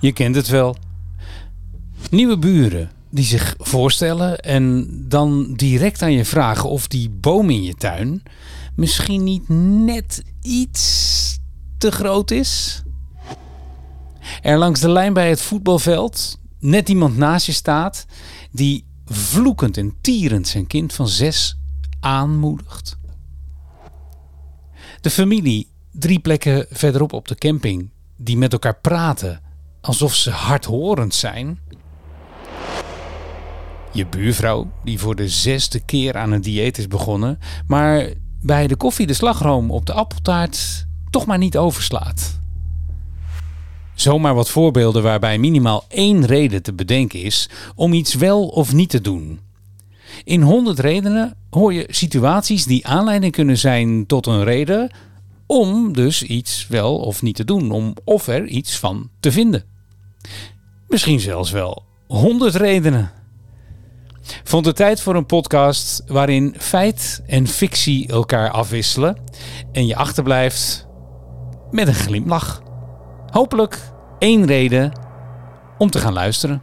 Je kent het wel. Nieuwe buren die zich voorstellen en dan direct aan je vragen of die boom in je tuin misschien niet net iets te groot is. Er langs de lijn bij het voetbalveld net iemand naast je staat die vloekend en tierend zijn kind van zes aanmoedigt. De familie drie plekken verderop op de camping die met elkaar praten alsof ze hardhorend zijn. Je buurvrouw die voor de zesde keer aan een dieet is begonnen, maar bij de koffie de slagroom op de appeltaart toch maar niet overslaat. Zomaar wat voorbeelden waarbij minimaal één reden te bedenken is om iets wel of niet te doen. In 100 redenen hoor je situaties die aanleiding kunnen zijn tot een reden om dus iets wel of niet te doen, om of er iets van te vinden. Misschien zelfs wel 100 redenen. Vond het tijd voor een podcast waarin feit en fictie elkaar afwisselen en je achterblijft met een glimlach. Hopelijk één reden om te gaan luisteren.